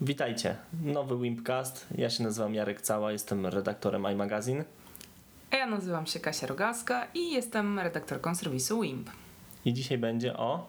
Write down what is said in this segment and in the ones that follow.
Witajcie. Nowy Wimpcast. Ja się nazywam Jarek Cała, jestem redaktorem iMagazine. A ja nazywam się Kasia Rogaska i jestem redaktorką serwisu WIMP. I dzisiaj będzie o.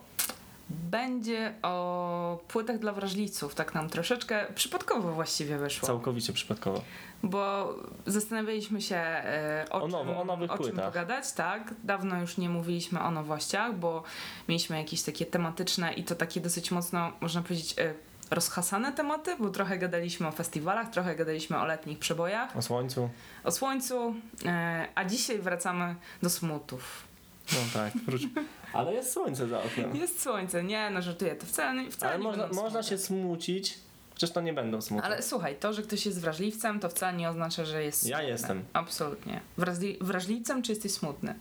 Będzie o płytach dla wrażliwców. Tak nam troszeczkę przypadkowo właściwie wyszło. Całkowicie przypadkowo. Bo zastanawialiśmy się e, o, O czym, nowo- o nowych o czym płytach. pogadać. Tak, dawno już nie mówiliśmy o nowościach, bo mieliśmy jakieś takie tematyczne i to takie dosyć mocno, można powiedzieć, e, rozhasane tematy, bo trochę gadaliśmy o festiwalach, trochę gadaliśmy o letnich przebojach, O słońcu. o słońcu, e, a dzisiaj wracamy do smutów. No tak, wróć. Ale jest słońce za oknem. Jest słońce, nie, no żartuję, to wcale, wcale Ale nie można, można się smucić, chociaż to nie będą smutne. Ale słuchaj, to, że ktoś jest wrażliwcem, to wcale nie oznacza, że jest Ja smutny. jestem. Absolutnie. Wrażli- wrażliwcem czy jesteś smutny?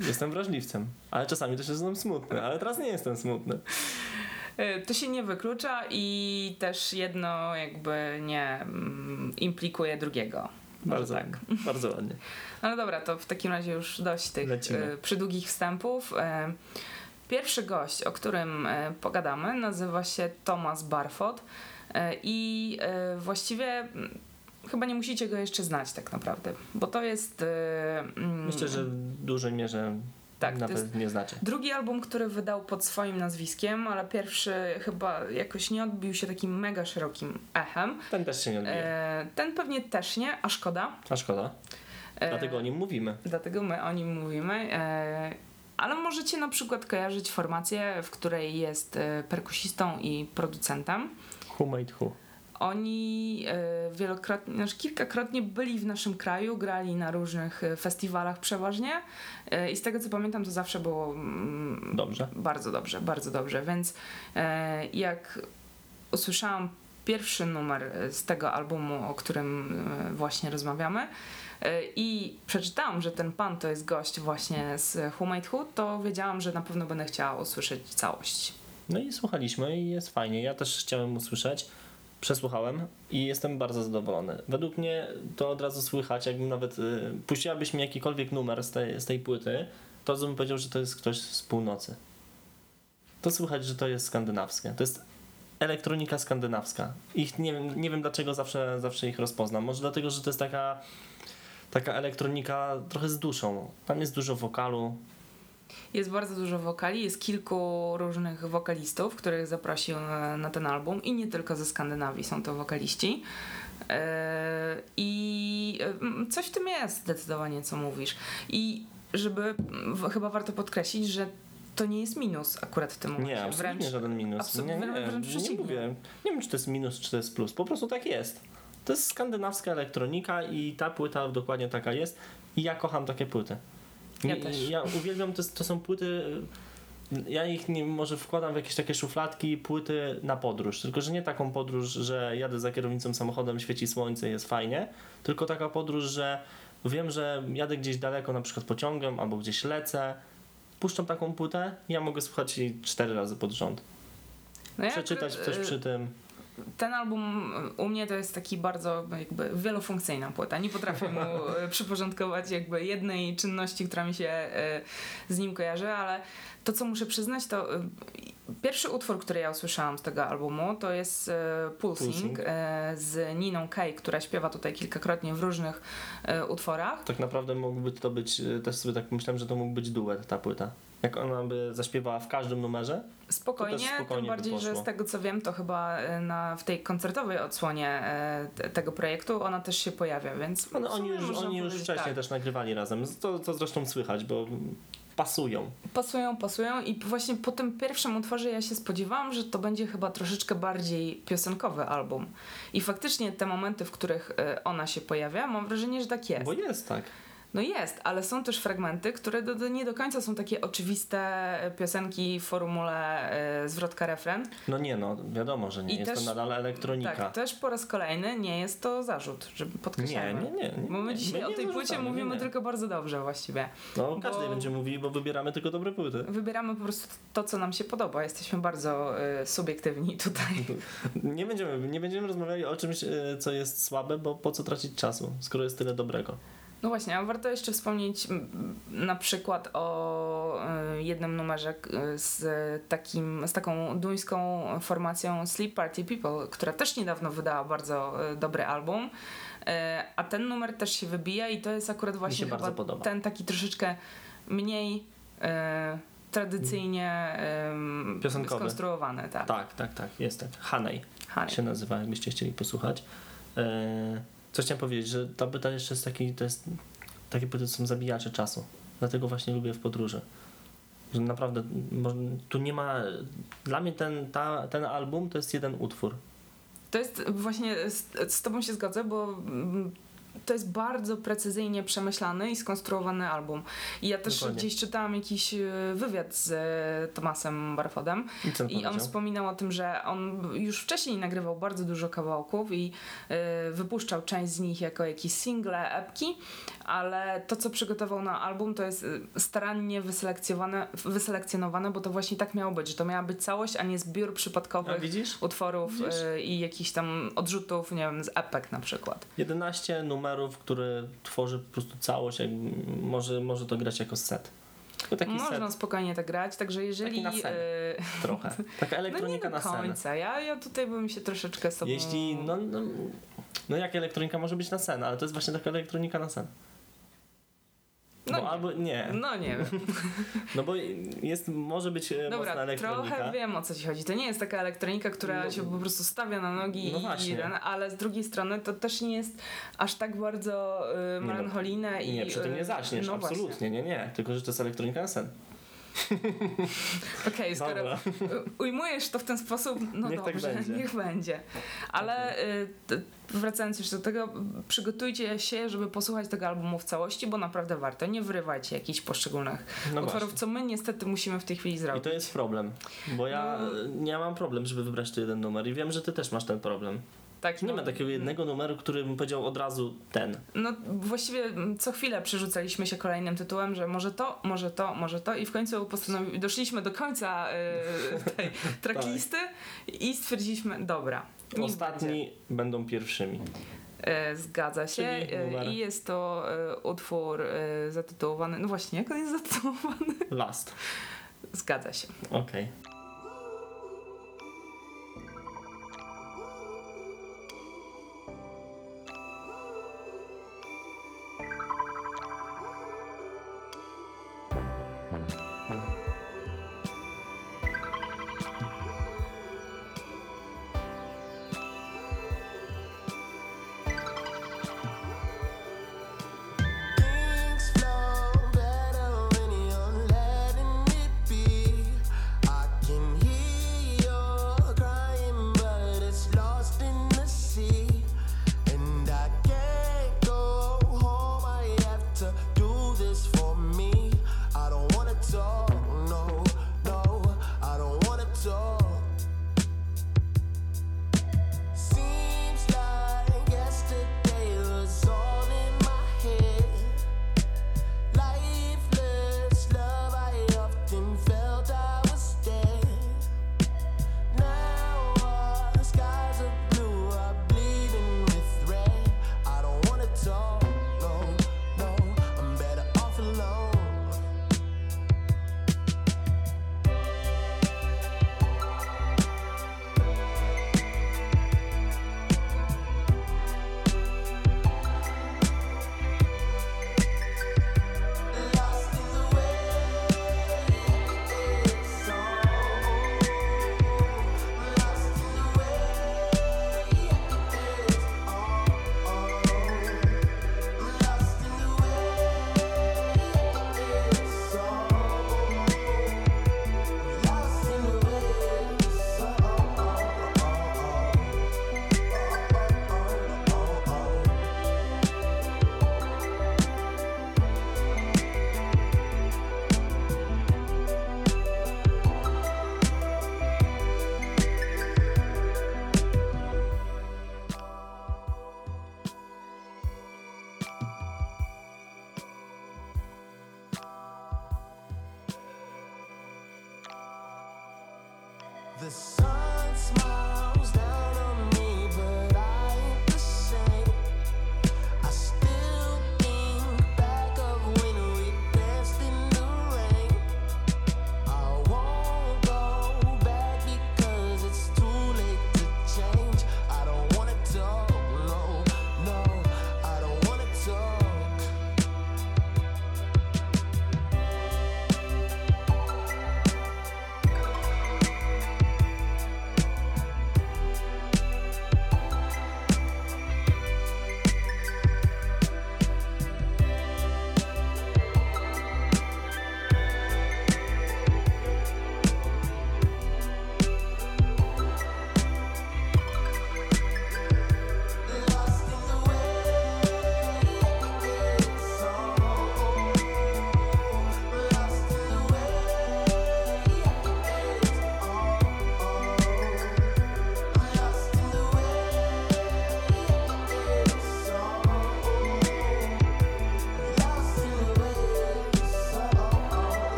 Jestem wrażliwcem. Ale czasami też jestem smutny. Ale teraz nie jestem smutny. E, To się nie wyklucza i też jedno jakby nie mm, implikuje drugiego. Bardzo, tak. bardzo ładnie. No dobra, to w takim razie już dość tych Lecimy. e, przydługich wstępów. E, Pierwszy gość, o którym pogadamy, nazywa się Thomas Barfot e, i właściwie mm, chyba nie musicie go jeszcze znać tak naprawdę, bo to jest... mm, Myślę, że w dużej mierze Tak, to jest- nie znacie. Drugi album, który wydał pod swoim nazwiskiem, ale pierwszy chyba jakoś nie odbił się takim mega szerokim echem. Ten też się nie odbije. E, ten pewnie też nie, a szkoda. A szkoda. E, Dlatego o nim mówimy. Dlatego my o nim mówimy. E, ale możecie na przykład kojarzyć formację, w której jest e, perkusistą i producentem. Who made who? Oni e, wielokrotnie, znaczy kilkakrotnie byli w naszym kraju, grali na różnych e, festiwalach przeważnie e, i z tego co pamiętam to zawsze było mm, Dobrze. bardzo dobrze, bardzo dobrze, więc jak usłyszałam pierwszy numer z tego albumu, o którym właśnie rozmawiamy i przeczytałam, że ten pan to jest gość właśnie z Who Made Who, to wiedziałam, że na pewno będę chciała usłyszeć całość. No i słuchaliśmy i jest fajnie. Ja też chciałem usłyszeć. Przesłuchałem i jestem bardzo zadowolony. Według mnie to od razu słychać, jakbym nawet y, puściłabyś mi jakikolwiek numer z tej, z tej płyty, to bym powiedział, że to jest ktoś z północy. To słychać, że to jest skandynawskie. To jest elektronika skandynawska. Ich nie wiem, nie wiem dlaczego zawsze, zawsze ich rozpoznam. Może dlatego, że to jest taka, taka elektronika trochę z duszą. Tam jest dużo wokalu. Jest bardzo dużo wokali, jest kilku różnych wokalistów, których zaprosił na, na ten album i nie tylko ze Skandynawii są to wokaliści. E, I e, coś w tym jest zdecydowanie, co mówisz. I żeby, chyba warto podkreślić, że to nie jest minus akurat w tym momencie. Nie, absolutnie Wręcz- żaden minus. absolut- nie, nie, nie mówię. Nie wiem, czy to jest minus, czy to jest plus. Po prostu tak jest. To jest skandynawska elektronika i ta płyta dokładnie taka jest. I ja kocham takie płyty. Ja też. Ja uwielbiam, to, to są płyty... Ja ich nie, może wkładam w jakieś takie szufladki, płyty na podróż. Tylko, że nie taką podróż, że jadę za kierownicą samochodem, świeci słońce, jest fajnie. Tylko taka podróż, że wiem, że jadę gdzieś daleko, na przykład pociągiem, albo gdzieś lecę. Puszczam taką płytę, ja mogę słuchać jej cztery razy pod rząd. No ja Przeczytać coś e, przy tym. Ten album y, u mnie to jest taki bardzo jakby wielofunkcyjna płyta. Nie potrafię mu y, przyporządkować jakby jednej czynności, która mi się y, z nim kojarzy, ale to co muszę przyznać to pierwszy utwór, który ja usłyszałam z tego albumu to jest Pulsing, Pulsing. z Niną Kay, która śpiewa tutaj kilkakrotnie w różnych utworach. Tak naprawdę mógłby to być, też sobie tak myślałem, że to mógł być duet ta płyta. Jak ona by zaśpiewała w każdym numerze, Spokojnie, spokojnie tym bardziej, że z tego co wiem, to chyba y, na, w tej koncertowej odsłonie e, te- tego projektu ona też się pojawia, więc no, oni już, oni już wcześniej tak. też nagrywali razem. To, to zresztą słychać, bo pasują. Pasują, pasują i właśnie po tym pierwszym utworze ja się spodziewałam, że to będzie chyba troszeczkę bardziej piosenkowy album. I faktycznie te momenty, w których e, ona się pojawia, mam wrażenie, że tak jest. Bo jest tak. No jest, ale są też fragmenty, które do, do, nie do końca są takie oczywiste e, piosenki w formule e, zwrotka-refren. No nie no, wiadomo, że nie. I jest też- to nadal elektronika. Tak, też po raz kolejny nie jest to zarzut, żeby nie, podkreślamy. nie, nie, nie. Bo my nie, dzisiaj my o nie tej płycie mówimy nie, nie. tylko bardzo dobrze właściwie. No każdy będzie mówił, bo wybieramy tylko dobre płyty. Wybieramy po prostu to, co nam się podoba. Jesteśmy bardzo e, subiektywni tutaj. Nie będziemy, nie będziemy rozmawiali o czymś, e, co jest słabe, bo po co tracić czasu, skoro jest tyle dobrego. No właśnie, a warto jeszcze wspomnieć na przykład o y, jednym numerze z, takim, z taką duńską formacją Sleep Party People, która też niedawno wydała bardzo y, dobry album. Y, A ten numer też się wybija i to jest akurat właśnie bardzo ten taki troszeczkę mniej tradycyjnie Piosenkowy. skonstruowany. Tak. Tak, tak, tak, jest tak. Hanej Honey. się nazywa, jakbyście chcieli posłuchać. E, co chciałem powiedzieć, że ta płyta jeszcze jest taki, to jest, takie płyty są zabijacze czasu. Dlatego właśnie lubię w podróży. Że naprawdę, tu nie ma, dla mnie ten, ta, ten album to jest jeden utwór. To jest właśnie, z, z Tobą się zgodzę, bo mm, to jest bardzo precyzyjnie przemyślany i skonstruowany album. I ja też Dokładnie. gdzieś czytałam jakiś e, wywiad z e, Tomasem Barfodem I i on wspominał o tym, że on już wcześniej nagrywał bardzo dużo kawałków i e, wypuszczał część z nich jako jakieś single, epki, ale to, co przygotował na album, to jest starannie wyselekcjonowane, wyselekcjonowane, bo to właśnie tak miało być, że to miała być całość, a nie zbiór przypadkowych utworów Widzisz? y, i jakichś tam odrzutów, nie wiem, z epek na przykład. 11 numerów, które tworzy po prostu całość, jak, może, może to grać jako set. Można set spokojnie tak grać, także jeżeli... Taki na y, trochę. Taka no nie elektronika do scenę. końca, ja, ja tutaj bym się troszeczkę sobą... Jeśli, no, no, no jak elektronika może być na sen, ale to jest właśnie taka elektronika na sen. No Bo nie. albo nie, No nie wiem. no bo jest, może być e, mocna Dobra, elektronika. trochę wiem o co ci chodzi. To nie jest taka elektronika, która No- się po prostu stawia na nogi No i właśnie. ten, ale z drugiej strony to też nie jest aż tak bardzo y, no, melancholijne i... Nie, przy tym nie zaśniesz, no absolutnie, właśnie. nie, nie, tylko że to jest elektronika na sen. Okej, skoro Dobra. ujmujesz to w ten sposób, no Niech tak dobrze, będzie. niech będzie. Ale y, t- wracając jeszcze do tego, przygotujcie się, żeby posłuchać tego albumu w całości, bo naprawdę warto. Nie wyrywajcie jakichś poszczególnych No utworów, właśnie. co my niestety musimy w tej chwili I zrobić. to jest problem, bo ja No. nie mam problem, żeby wybrać tu jeden numer i wiem, że ty też masz ten problem. Tak, Nie no, ma takiego jednego numeru, który bym powiedział od razu ten. No właściwie co chwilę przerzucaliśmy się kolejnym tytułem, że może to, może to, może to i w końcu postanowi- doszliśmy do końca y, tej tracklisty i stwierdziliśmy, dobra. niech będzie. Ostatni będą pierwszymi. E, Zgadza się. E. I jest to utwór zatytułowany. No właśnie, jak on jest zatytułowany? Last. Zgadza się. Okej. Things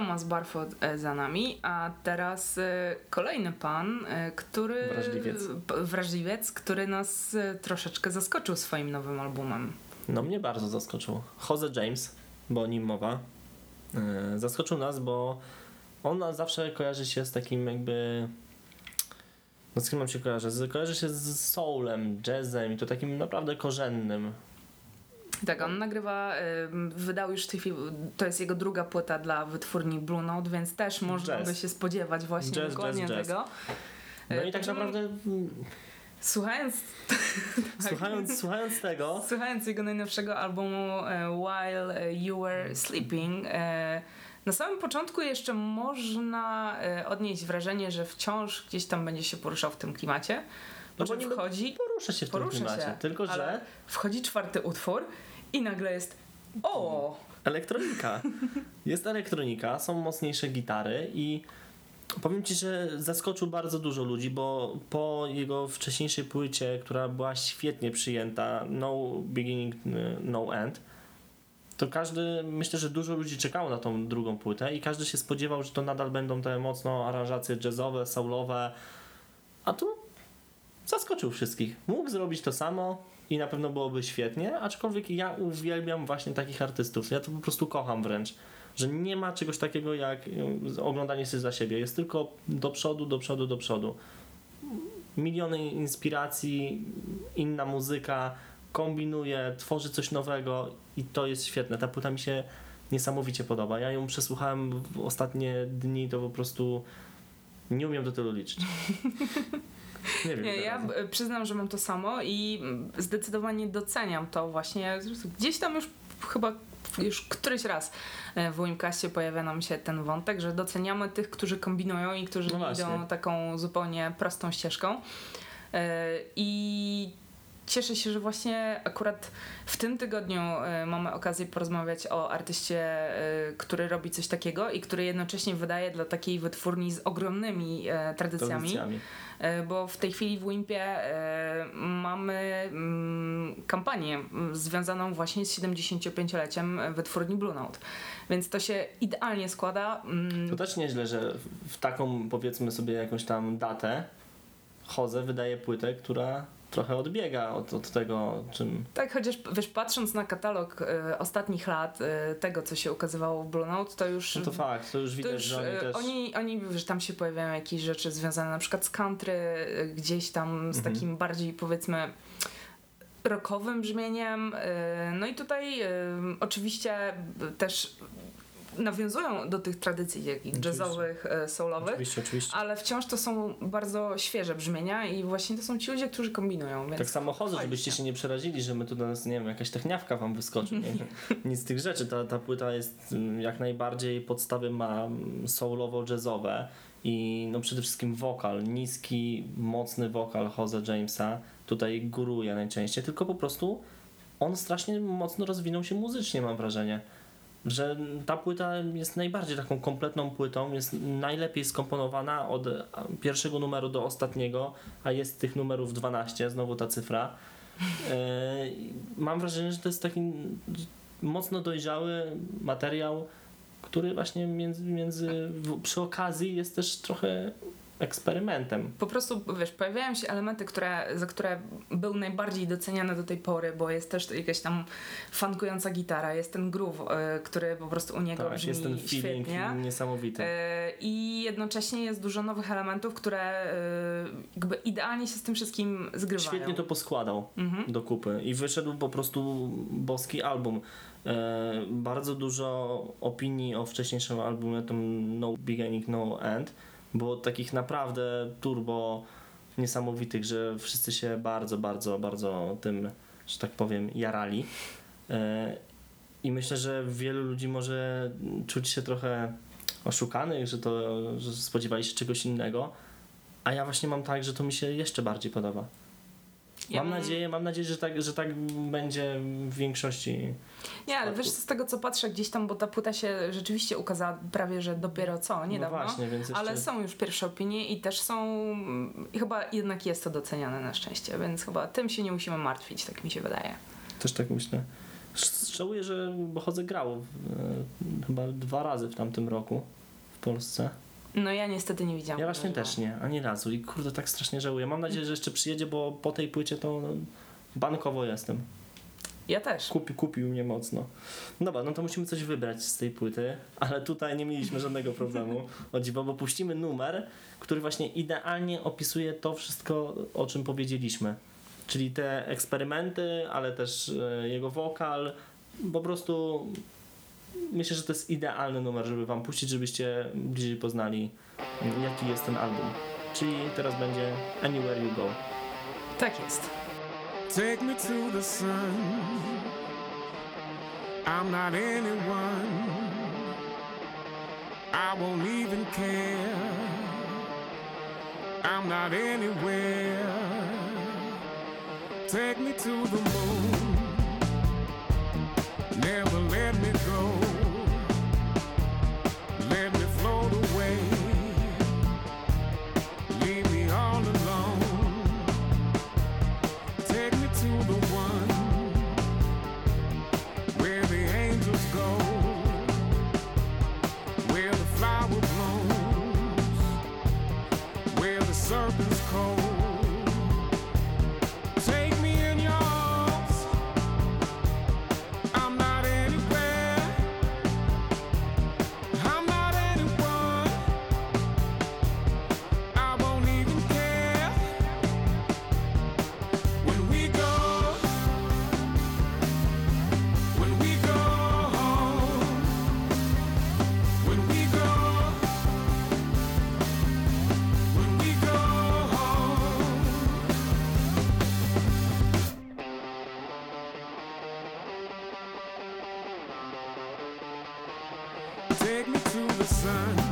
Thomas Barford e, za nami, a teraz e, kolejny pan, e, który. Wrażliwiec. Wrażliwiec, który nas troszeczkę zaskoczył swoim nowym albumem. No mnie bardzo zaskoczył. Jose James, bo o nim mowa. Zaskoczył nas, bo on zawsze kojarzy się z takim jakby... No z kim nam się kojarzy? Kojarzy się z soulem, jazzem i to takim naprawdę korzennym. Tak, on nagrywa, e, wydał już w tej chwili, to jest jego druga płyta dla wytwórni Blue Note, więc też można Jazz. by się spodziewać właśnie Jazz, dokładnie jazz, tego. No i tak także naprawdę Słuchając, słuchając, słuchając tego, słuchając jego najnowszego albumu e, While You Were Sleeping, na samym początku jeszcze można odnieść wrażenie, że wciąż gdzieś tam będzie się poruszał w tym klimacie. No Po bo wchodzi, porusza się w tym porusza klimacie. się, Tylko, że wchodzi czwarty utwór i nagle jest o, elektronika. Jest elektronika, są mocniejsze gitary i powiem ci, że zaskoczył bardzo dużo ludzi, bo po jego wcześniejszej płycie, która była świetnie przyjęta, No Beginning, No End, to każdy, myślę, że dużo ludzi czekało na tą drugą płytę i każdy się spodziewał, że to nadal będą te mocno aranżacje jazzowe, soulowe, a tu zaskoczył wszystkich. Mógł zrobić to samo i na pewno byłoby świetnie, aczkolwiek ja uwielbiam właśnie takich artystów. Ja to po prostu kocham wręcz, że nie ma czegoś takiego jak y, oglądanie się za siebie. Jest tylko do przodu, do przodu, do przodu. Miliony inspiracji, inna muzyka, kombinuje, tworzy coś nowego i to jest świetne. Ta płyta mi się niesamowicie podoba. Ja ją przesłuchałem w ostatnie dni, to po prostu nie umiem do tylu liczyć. Nie wiem. Nie, ja razy. przyznam, że mam to samo i zdecydowanie doceniam to właśnie. Gdzieś tam już chyba już któryś raz e, w Wimcastie pojawia nam się ten wątek, że doceniamy tych, którzy kombinują i którzy No idą taką zupełnie prostą ścieżką. E, I cieszę się, że właśnie akurat w tym tygodniu e, mamy okazję porozmawiać o artyście, e, który robi coś takiego i który jednocześnie wydaje dla takiej wytwórni z ogromnymi e, tradycjami. Tradycjami. Bo w tej chwili w Wimpie mamy mm, kampanię mm, związaną właśnie z 75-leciem wytwórni Blue Note. Więc to się idealnie składa. Mm, To też nieźle, że w- taką powiedzmy sobie jakąś tam datę Choze wydaje płytę, która trochę odbiega od, od tego, czym. Tak, chociaż wiesz, patrząc na katalog e, ostatnich lat, e, tego co się ukazywało w Blue Note, to już. No to fakt, to już to widać, już że oni e, też. oni, oni, że tam się pojawiają jakieś rzeczy związane na przykład z country, e, gdzieś tam z Mhm. takim bardziej powiedzmy rockowym brzmieniem. e, No i tutaj e, oczywiście też nawiązują do tych tradycji Oczywiście. jazzowych, e, soulowych, Oczywiście, oczywiście. ale wciąż to są bardzo świeże brzmienia i właśnie to są ci ludzie, którzy kombinują. Więc Tak samo chodzę, fajnie. żebyście się nie przerazili, że my tu do nas, nie wiem, jakaś techniawka wam wyskoczy. Nie? Nic z tych rzeczy. Ta, ta płyta jest mm, jak najbardziej podstawy ma mm, soulowo-jazzowe i no przede wszystkim wokal, niski, mocny wokal Jose Jamesa tutaj góruje najczęściej, tylko po prostu on strasznie mocno rozwinął się muzycznie, mam wrażenie. Że ta płyta jest najbardziej taką kompletną płytą, jest najlepiej skomponowana od pierwszego numeru do ostatniego, a jest tych numerów 12, znowu ta cyfra. E, mam wrażenie, że to jest taki mocno dojrzały materiał, który właśnie między, między przy okazji jest też trochę eksperymentem. po prostu, wiesz, pojawiają się elementy, które, za które był najbardziej doceniany do tej pory, bo jest też jakaś tam fankująca gitara, jest ten groove, e, który po prostu u niego Tak, brzmi jest ten feeling świetnie. niesamowity. E, I jednocześnie jest dużo nowych elementów, które e, jakby idealnie się z tym wszystkim zgrywają. Świetnie to poskładał Mhm. do kupy i wyszedł po prostu boski album. Bardzo dużo opinii o wcześniejszym albumie, tym No Beginning, No End, było takich naprawdę turbo niesamowitych, że wszyscy się bardzo, bardzo, bardzo tym, że tak powiem, jarali. E, I myślę, że wielu ludzi może czuć się trochę oszukanych, że to że spodziewali się czegoś innego. A ja właśnie mam tak, że to mi się jeszcze bardziej podoba. Ja mam nadzieję, mam nadzieję, że tak, że tak będzie w większości. Nie, ale wiesz, z tego co patrzę gdzieś tam, bo ta płyta się rzeczywiście ukazała prawie, że dopiero co, niedawno. No właśnie, więc jeszcze Ale są już pierwsze opinie i też są. I chyba jednak jest to doceniane na szczęście, więc chyba tym się nie musimy martwić, tak mi się wydaje. też tak myślę. Żałuję, że Bochodze grał e, chyba dwa razy w tamtym roku w Polsce. No ja niestety nie widziałam. Ja właśnie też nie, ani razu. I kurde, tak strasznie żałuję. Mam nadzieję, że jeszcze przyjedzie, bo po tej płycie to bankowo jestem. Ja też. Kupi, kupił mnie mocno. Dobra, no to musimy coś wybrać z tej płyty, ale tutaj nie mieliśmy żadnego problemu. O dziwo, bo puścimy numer, który właśnie idealnie opisuje to wszystko, o czym powiedzieliśmy. Czyli te eksperymenty, ale też e, jego wokal. Po prostu myślę, że to jest idealny numer, żeby wam puścić, żebyście bliżej poznali, jaki jest ten album. Czyli teraz będzie Anywhere You Go. Tak jest. Take me to the sun. I'm not anyone. I won't even care. I'm not anywhere. Take me to the moon. Never let me go. Sun.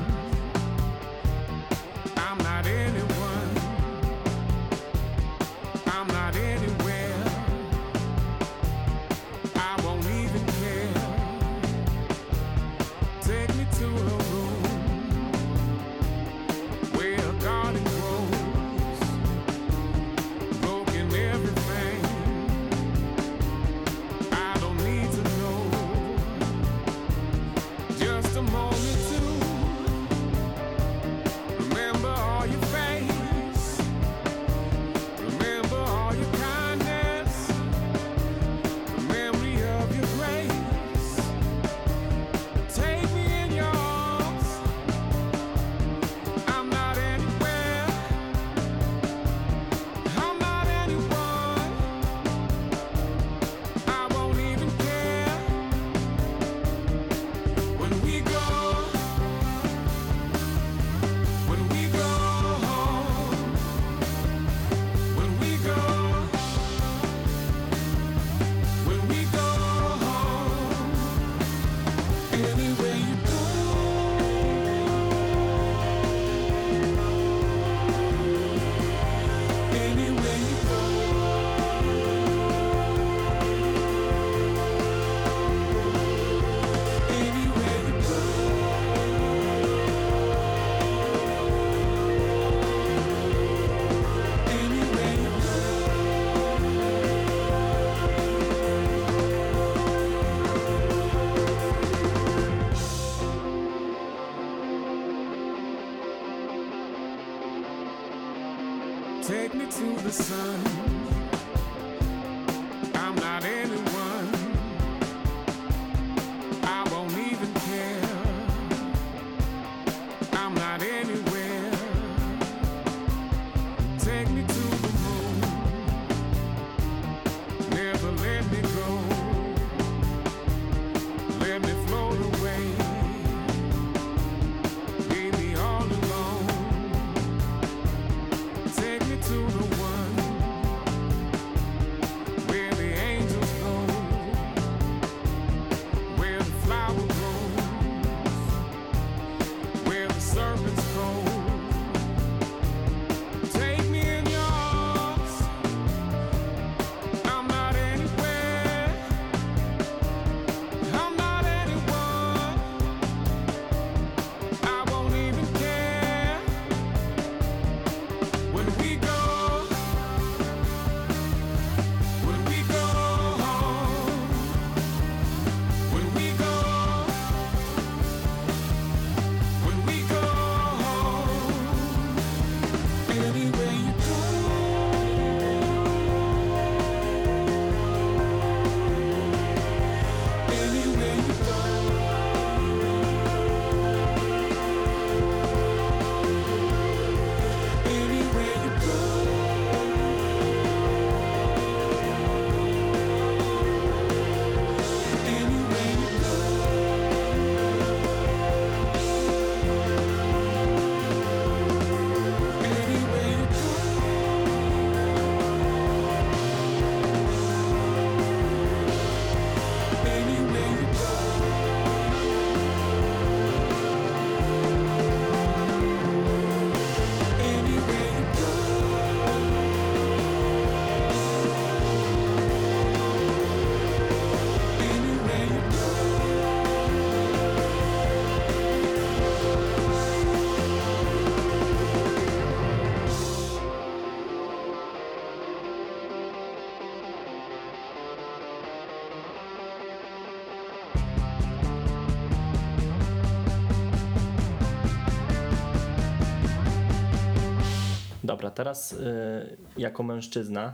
Dobra, teraz y, jako mężczyzna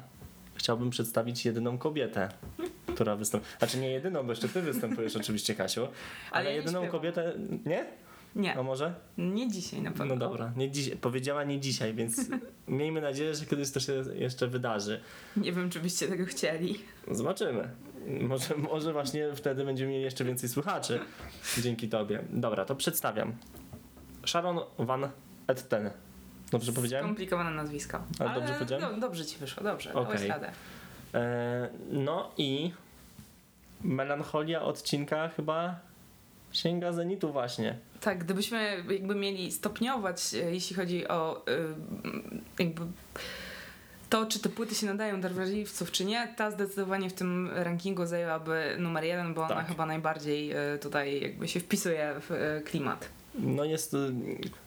chciałbym przedstawić jedyną kobietę, która występuje. Znaczy nie jedyną, bo jeszcze ty występujesz oczywiście, Kasiu. Ale, ja nie jedyną kobietę. Nie? Nie, A może? nie dzisiaj na pewno. No dobra, nie dziś, powiedziała nie dzisiaj, więc miejmy nadzieję, że kiedyś to się jeszcze wydarzy. Nie wiem, czy byście tego chcieli. Zobaczymy. Może, może właśnie wtedy będziemy mieli jeszcze więcej słuchaczy dzięki tobie. Dobra, to przedstawiam. Sharon Van Etten. Dobrze powiedziałem? Skomplikowane nazwisko. Ale Ale dobrze powiedziałem? do, dobrze ci wyszło, dobrze. Okej. Dałeś radę. E, no i melancholia odcinka chyba sięga zenitu właśnie. Tak, gdybyśmy jakby mieli stopniować, e, jeśli chodzi o e, jakby to, czy te płyty się nadają do wrażliwców, czy nie, ta zdecydowanie w tym rankingu zajęłaby numer jeden, bo ona Tak. chyba najbardziej e, tutaj jakby się wpisuje w klimat. No jest, y,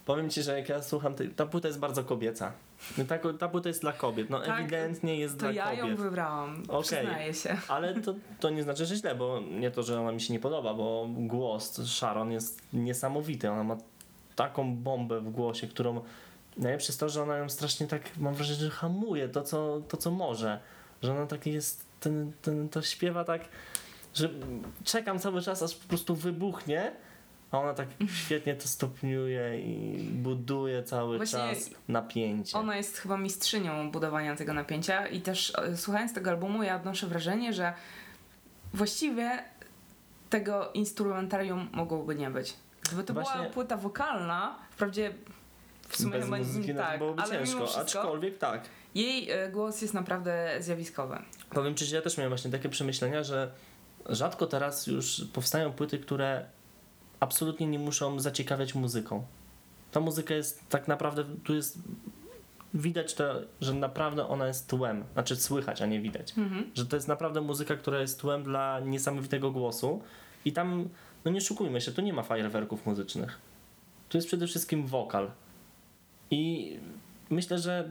powiem ci, że jak ja słucham, tej, ta płyta jest bardzo kobieca. No Ta, ta płyta jest dla kobiet, no Tak, ewidentnie jest dla ja ją kobiet. wybrałam, Okej. przyznaję się. Ale to, to nie znaczy, że źle, bo nie to, że ona mi się nie podoba, bo głos Sharon jest niesamowity. Ona ma taką bombę w głosie, którą najlepsze jest to, że ona ją strasznie tak, mam wrażenie, że hamuje to, co, to, co może. Że ona taki jest, ten, ten, to śpiewa tak, że czekam cały czas, aż po prostu wybuchnie, a ona tak świetnie to stopniuje i buduje cały Właśnie czas napięcie. Ona jest chyba mistrzynią budowania tego napięcia i też e, słuchając tego albumu ja odnoszę wrażenie, że właściwie tego instrumentarium mogłoby nie być. Gdyby to była Właśnie- płyta wokalna, wprawdzie w sumie Bez chyba muzyki nie no, tak, byłoby ale mimo ciężko, wszystko aczkolwiek tak. jej e, głos jest naprawdę zjawiskowy. Powiem Ci, że ja też miałem właśnie takie przemyślenia, że rzadko teraz już powstają płyty, które absolutnie nie muszą zaciekawiać muzyką. Ta muzyka jest tak naprawdę, tu jest widać to, że naprawdę ona jest tłem, znaczy słychać, a nie widać. Mhm. Że to jest naprawdę muzyka, która jest tłem dla niesamowitego głosu i tam, no nie szukujmy się, tu nie ma fajerwerków muzycznych. Tu jest przede wszystkim wokal. I myślę, że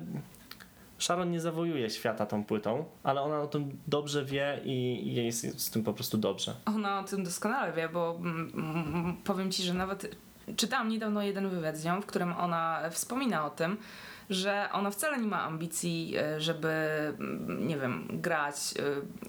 Sharon nie zawojuje świata tą płytą, ale ona o tym dobrze wie i jej jest z tym po prostu dobrze. Ona o tym doskonale wie, bo mm, mm, powiem ci, że nawet czytałam niedawno jeden wywiad z nią, w którym ona wspomina o tym, że ona wcale nie ma ambicji, e, żeby, mm, nie wiem, grać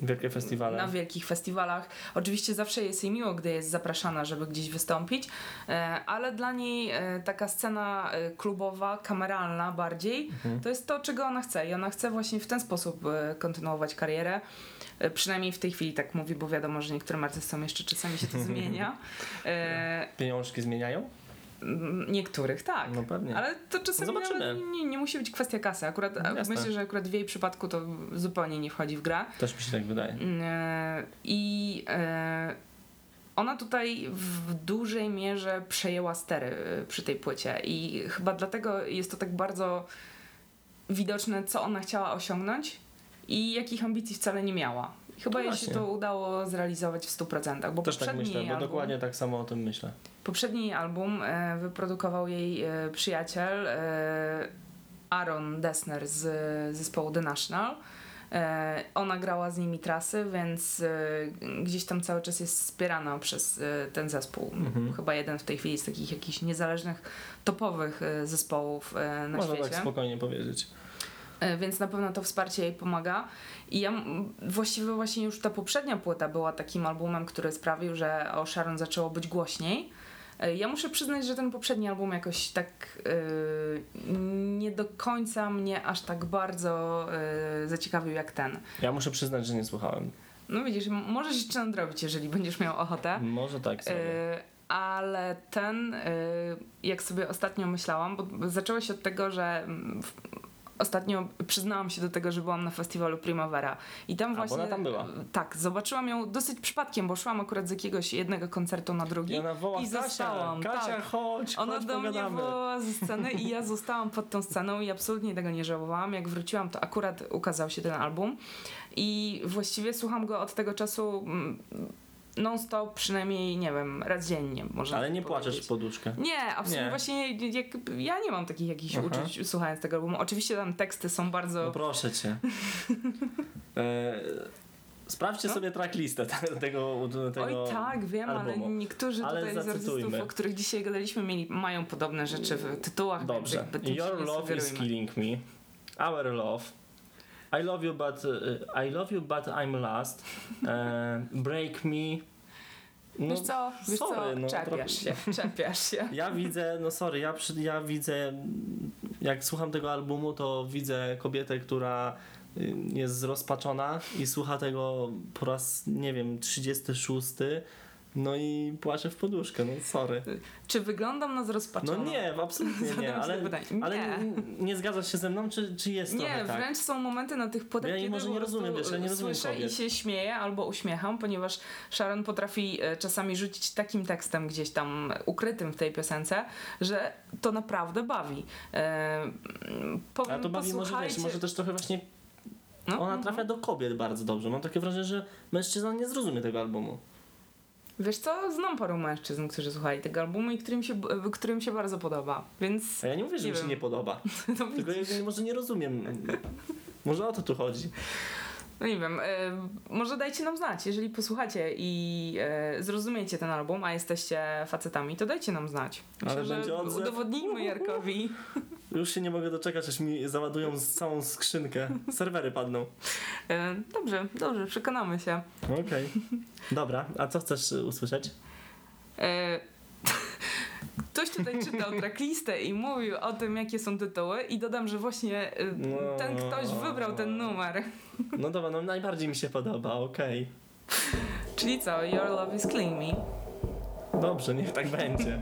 e, Wielkie festiwale. na wielkich festiwalach. Oczywiście zawsze jest jej miło, gdy jest zapraszana, żeby gdzieś wystąpić, e, ale dla niej taka scena klubowa, kameralna bardziej, Mhm. to jest to, czego ona chce i ona chce właśnie w ten sposób kontynuować karierę. Przynajmniej w tej chwili tak mówi, bo wiadomo, że niektórym artystom jeszcze czasami się to zmienia. Pieniążki zmieniają? Niektórych tak. No pewnie. Ale to czasami nie, nie musi być kwestia kasy. Akurat No jasne. myślę, że akurat w jej przypadku to zupełnie nie wchodzi w grę. Też mi się tak wydaje. E, I e, ona tutaj w dużej mierze przejęła stery e, przy tej płycie i chyba dlatego jest to tak bardzo widoczne, co ona chciała osiągnąć i jakich ambicji wcale nie miała. Chyba No jej się to udało zrealizować w 100%, bo Też tak myślę, bo album, dokładnie tak samo o tym myślę. poprzedni album e, wyprodukował jej e, przyjaciel e, Aaron Dessner z zespołu The National. E, ona grała z nimi trasy, więc e, gdzieś tam cały czas jest wspierana przez e, ten zespół. Mhm. Chyba jeden w tej chwili z takich jakichś niezależnych, topowych zespołów na Można świecie. tak spokojnie powiedzieć. E, więc na pewno to wsparcie jej pomaga. I ja właściwie właśnie już ta poprzednia płyta była takim albumem, który sprawił, że o Sharon zaczęło być głośniej. E, Ja muszę przyznać, że ten poprzedni album jakoś tak e, nie do końca mnie aż tak bardzo e, zaciekawił jak ten. Ja muszę przyznać, że nie słuchałem. No widzisz, możesz jeszcze nadrobić, jeżeli będziesz miał ochotę. Może tak sobie. E, ale ten, jak sobie ostatnio myślałam, bo zaczęło się od tego, że ostatnio przyznałam się do tego, że byłam na festiwalu Primavera i tam bo właśnie... ona tam była. Tak, zobaczyłam ją dosyć przypadkiem, bo szłam akurat z jakiegoś jednego koncertu na drugi. I ona woła, i Kasia, zostałam, Kasia, tak. chodź, Ona chodź, do mnie pogadamy. wołała ze sceny i ja zostałam pod tą sceną i absolutnie tego nie żałowałam. Jak wróciłam, to akurat ukazał się ten album i właściwie słucham go od tego czasu mm, non-stop, przynajmniej, nie wiem, raz dziennie. Można Ale tak nie płaczesz powiedzieć. w poduszkę. Nie, absolutnie Nie. właśnie jak, ja nie mam takich jakichś Aha. uczuć słuchając tego albumu. Oczywiście tam teksty są bardzo... No proszę cię. e, sprawdźcie No. sobie tracklistę te- tego, tego Oj tak, wiem, albumu. ale niektórzy Ale tutaj z artystów, zacytujmy. o których dzisiaj gadaliśmy, mieli, mają podobne rzeczy w tytułach, Dobrze. Your love is killing me. Our Love, I Love You But, uh, I love you, but I'm Lost, e, Break Me. No, wiesz co, wiesz sorry, co, no, czepiasz trochę- się, czepiasz się. Ja widzę, no sorry, ja, przy, ja widzę, jak słucham tego albumu, to widzę kobietę, która y, jest zrozpaczona i słucha tego po raz, nie wiem, 36, no i płacze w poduszkę, no sorry. Czy wyglądam na No zrozpaczoną? nie, absolutnie nie, ale, pytanie. ale Nie. nie. nie zgadzasz się ze mną, czy, czy jest Nie, trochę tak? wręcz są momenty na tych płytach, Ja kiedy może nie rozumiem, wiesz, ja nie rozumiem słyszę kobiet. i się śmieję albo uśmiecham, ponieważ Sharon potrafi e, czasami rzucić takim tekstem gdzieś tam ukrytym w tej piosence, że to naprawdę bawi. E, powiem, Ale to bawi może, wiesz, może też trochę właśnie No, ona no, trafia do kobiet bardzo dobrze. Mam takie wrażenie, że mężczyzna nie zrozumie tego albumu. Wiesz co, znam paru mężczyzn, którzy słuchali tego albumu i którym się, którym się bardzo podoba, więc A ja nie mówię, że Nie mi się nie podoba. no, Tylko ja może nie rozumiem. Może o to tu chodzi. no nie wiem, e, może dajcie nam znać, jeżeli posłuchacie i e, zrozumiecie ten album, a jesteście facetami, to dajcie nam znać. Myślę, Ale że będzie odzew. udowodnijmy Jarkowi. Już się nie mogę doczekać, aż mi załadują całą skrzynkę. Serwery padną. E, Dobrze, dobrze, przekonamy się. Okej. Dobra, a co chcesz y, usłyszeć? E, Ktoś tutaj czytał tracklistę i mówił o tym, jakie są tytuły i dodam, że właśnie e, No. ten ktoś wybrał ten numer. No dobra, no najbardziej mi się podoba, okej. Czyli co? Your Love is Killing Me. Dobrze, niech tak będzie.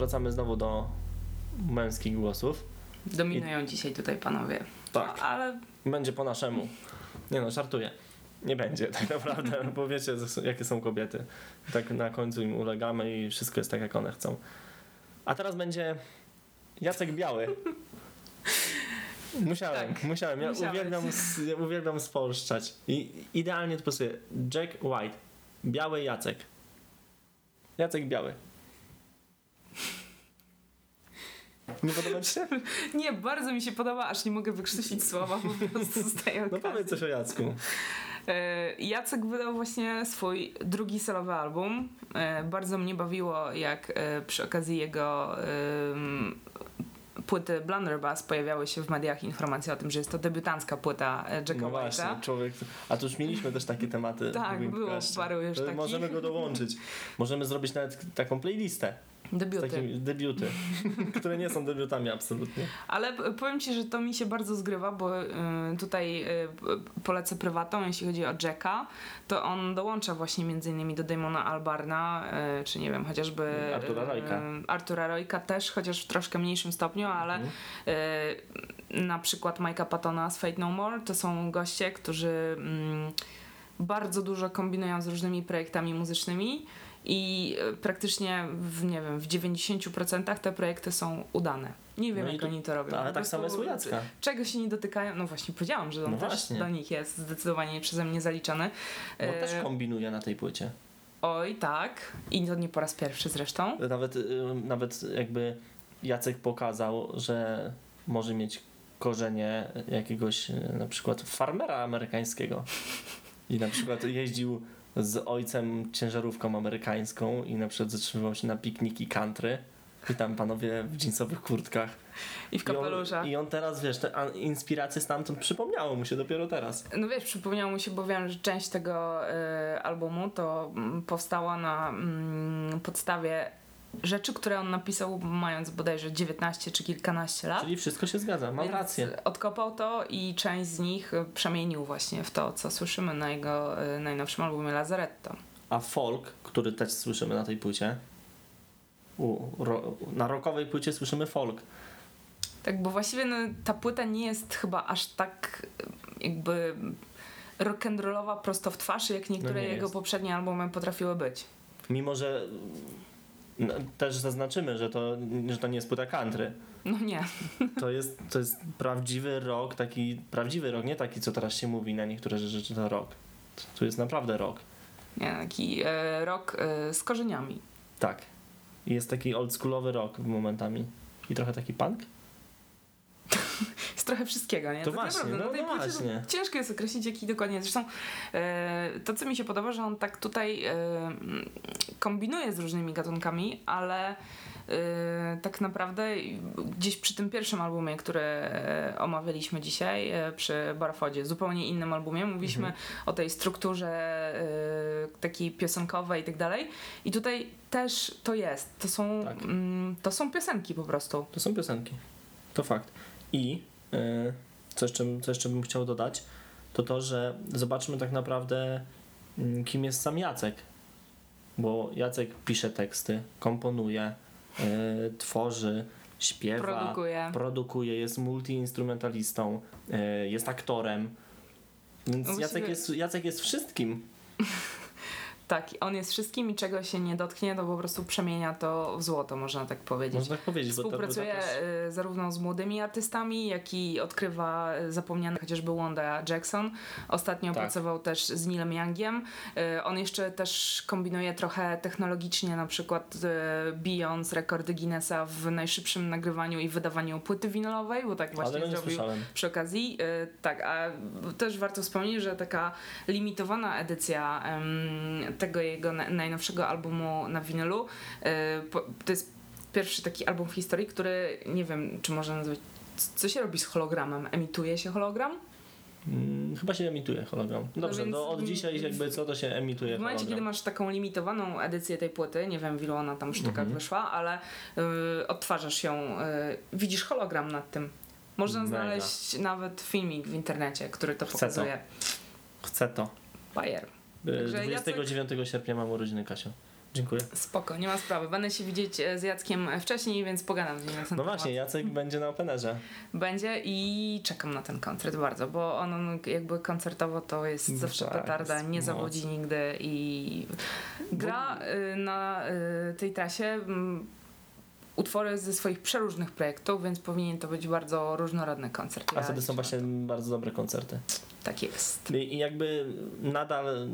Wracamy znowu do męskich głosów. Dominują dzisiaj tutaj panowie. Tak. No, ale Będzie po naszemu. Nie no, żartuję. Nie będzie tak naprawdę, bo wiecie jakie są kobiety. Tak na końcu im ulegamy i wszystko jest tak jak one chcą. A teraz będzie Jacek Biały. Musiałem, Tak, musiałem. Ja musiałeś. uwielbiam, ja uwielbiam spolszczać. I idealnie to pasuje. Jack White. Biały Jacek. Jacek Biały. Nie podoba ci się? nie, bardzo mi się podoba, aż nie mogę wykrztusić słowa, po prostu z tej No powiedz coś o Jacku. E, Jacek wydał właśnie swój drugi solowy album. E, Bardzo mnie bawiło, jak e, przy okazji jego płyty Blunderbuss pojawiały się w mediach informacje o tym, że jest to debiutancka płyta Jacka No White'a. właśnie, człowiek. A tu już mieliśmy też takie tematy. Tak, było paru już takich. Możemy go dołączyć. Możemy zrobić nawet taką playlistę Debiuty. takimi debiuty, które nie są debiutami absolutnie. Ale powiem ci, że to mi się bardzo zgrywa, bo y, tutaj y, polecę prywatą, jeśli chodzi o Jacka, to on dołącza właśnie między innymi do Damona Albarna, y, czy nie wiem, chociażby Artura Rojka. Artura Rojka też, chociaż w troszkę mniejszym stopniu, ale Mhm. na przykład Mike'a Pattona z Fate No More to są goście, którzy mm, bardzo dużo kombinują z różnymi projektami muzycznymi i y, praktycznie w, nie wiem, w 90% te projekty są udane. Nie wiem, No jak to- oni to robią. Ale tak samo jest u Jacka. Czego się nie dotykają? No właśnie, powiedziałam, że on No też właśnie. do nich jest zdecydowanie przeze mnie zaliczony. Bo E, też kombinuje na tej płycie. Oj, tak. I to nie po raz pierwszy zresztą. Nawet, y, nawet jakby Jacek pokazał, że może mieć korzenie jakiegoś y, na przykład farmera amerykańskiego. I na przykład jeździł z ojcem ciężarówką amerykańską i na przykład zatrzymywał się na pikniki country. I tam panowie w jeansowych kurtkach. I w I on, kapeluszach. I on teraz, wiesz, te inspiracje stamtąd przypomniało mu się dopiero teraz. No wiesz, przypomniało mi się, bo wiem, że część tego y, albumu to mm, powstała na mm, podstawie rzeczy, które on napisał mając bodajże 19 czy kilkanaście lat. Czyli wszystko się zgadza, mam rację. Odkopał to i część z nich y, przemienił właśnie w to, co słyszymy na jego y, najnowszym albumie Lazaretto. A folk, który też słyszymy na tej płycie, u, ro, na rockowej płycie słyszymy folk. Tak, bo właściwie no, ta płyta nie jest chyba aż tak y, jakby rock'n'rollowa prosto w twarz, jak niektóre No jego jest. poprzednie albumy potrafiły być. Mimo, że no, też zaznaczymy, że to, że to nie jest płyta country. No nie. To jest, to jest prawdziwy rock, taki prawdziwy rock, nie taki, co teraz się mówi na niektóre rzeczy, to rock. To jest naprawdę rock. nie taki e, rock e, z korzeniami. Tak. Jest taki oldschoolowy rock momentami. I trochę taki punk? Jest trochę wszystkiego, nie? To tak właśnie, naprawdę, no, no właśnie. to Ciężko jest określić, jaki dokładnie. Zresztą e, to, co mi się podoba, że on tak tutaj e, kombinuje z różnymi gatunkami, ale e, tak naprawdę gdzieś przy tym pierwszym albumie, który e, omawialiśmy dzisiaj, e, przy Barfodzie, zupełnie innym albumie, mówiliśmy Mhm. o tej strukturze e, takiej piosenkowej i tak dalej. I tutaj też to jest. To są, Tak. mm, to są piosenki po prostu. To są piosenki. To fakt. I co, jeszcze, co jeszcze bym chciał dodać, to to, że zobaczmy tak naprawdę, mm, kim jest sam Jacek. Bo Jacek pisze teksty, komponuje, y, tworzy, śpiewa, Produkuje. produkuje, jest multiinstrumentalistą, y, jest aktorem. Więc Jacek, jest, Jacek jest wszystkim. Tak, on jest wszystkim i czego się nie dotknie, to po prostu przemienia to w złoto, można tak powiedzieć. Można tak powiedzieć. bo to- bo Współpracuje też- y, zarówno z młodymi artystami, jak i odkrywa y, zapomniany chociażby Wanda Jackson. Ostatnio Tak. pracował też z Neilem Youngiem. Y, On jeszcze też kombinuje trochę technologicznie, na przykład bijąc rekordy Guinnessa w najszybszym nagrywaniu i wydawaniu płyty winylowej, bo tak właśnie zrobił słyszałem. przy okazji. Tak, a też warto wspomnieć, że taka limitowana edycja tego jego na- najnowszego albumu na winylu po- to jest pierwszy taki album w historii, który nie wiem, czy można nazwać. Co się robi z hologramem? Emituje się hologram? Mm, Chyba się emituje hologram. Dobrze, więc- no od dzisiaj jakby co to się emituje W momencie, hologram. kiedy masz taką limitowaną edycję tej płyty, nie wiem w ilu ona tam sztukach Mhm. wyszła, ale y, odtwarzasz ją, y, widzisz hologram nad tym. Można Mega. znaleźć nawet filmik w internecie, który to Chcę to. pokazuje. Chcę to. Bayer. Y, Także 29 sierpnia mam urodziny Kasio. Dziękuję. Spoko, nie ma sprawy. Będę się widzieć e, z Jackiem e, wcześniej, więc pogadam z nim na ten No temat. właśnie, Jacek będzie na Openerze. Będzie i czekam na ten koncert bardzo, bo on jakby koncertowo to jest No zawsze tak, petarda, nie zawodzi nigdy i gra y, na y, tej trasie mm, utwory ze swoich przeróżnych projektów, więc powinien to być bardzo różnorodny koncert. A wtedy są właśnie na bardzo dobre koncerty. to. Tak jest. I jakby nadal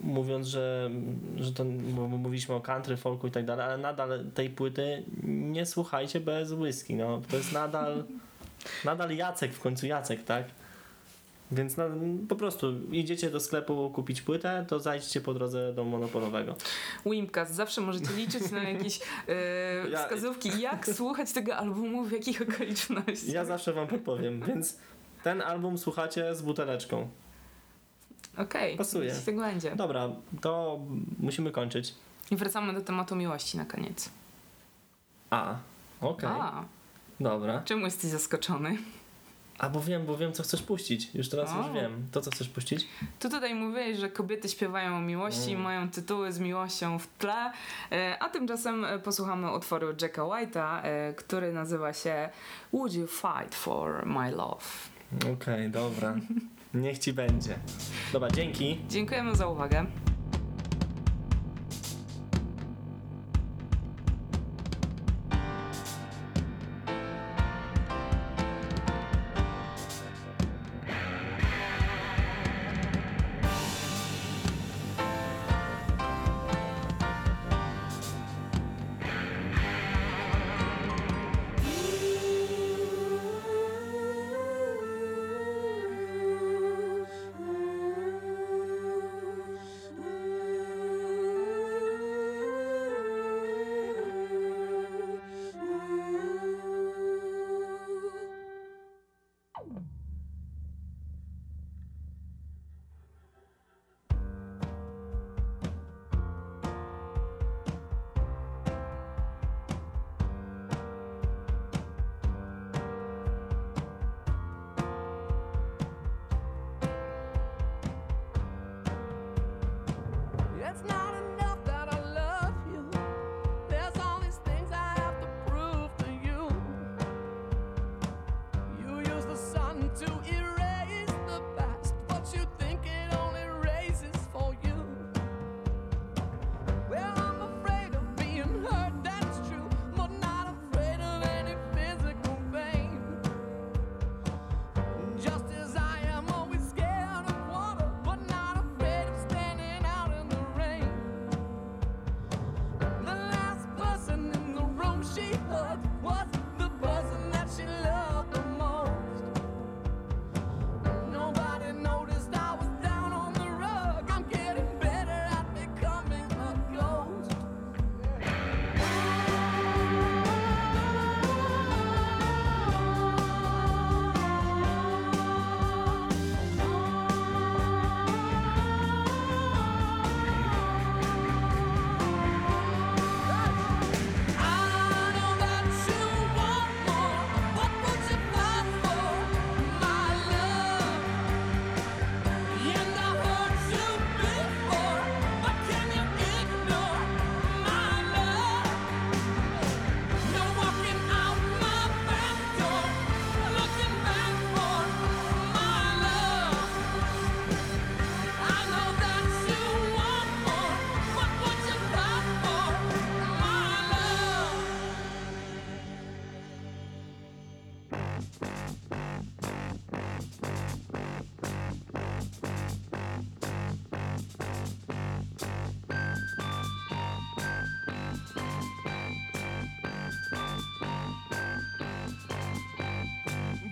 mówiąc, że, że to bo mówiliśmy o country, folku i tak dalej, ale nadal tej płyty nie słuchajcie bez whisky. No. To jest nadal nadal Jacek, w końcu Jacek, tak? Więc na, po prostu idziecie do sklepu kupić płytę, to zajdźcie po drodze do monopolowego. Wimcast, zawsze możecie liczyć na jakieś y, Ja- wskazówki, jak słuchać tego albumu, w jakich okolicznościach. Ja zawsze wam podpowiem, więc ten album słuchacie z buteleczką. Okej, Pasuje. niech tak będzie. Dobra, to musimy kończyć. I wracamy do tematu miłości na koniec. A, okej, A, dobra. czemu jesteś zaskoczony? A bo wiem, bo wiem, co chcesz puścić. Już teraz O. już wiem. To, co chcesz puścić? Tu tutaj mówiłeś, że kobiety śpiewają o miłości, Mm. mają tytuły z miłością w tle, e, a tymczasem e, posłuchamy utworu Jacka White'a, e, który nazywa się Would You Fight For My Love? Okej, dobra. Niech ci będzie. Dobra, dzięki. Dziękujemy za uwagę.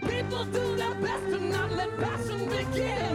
People do their best to not let passion begin.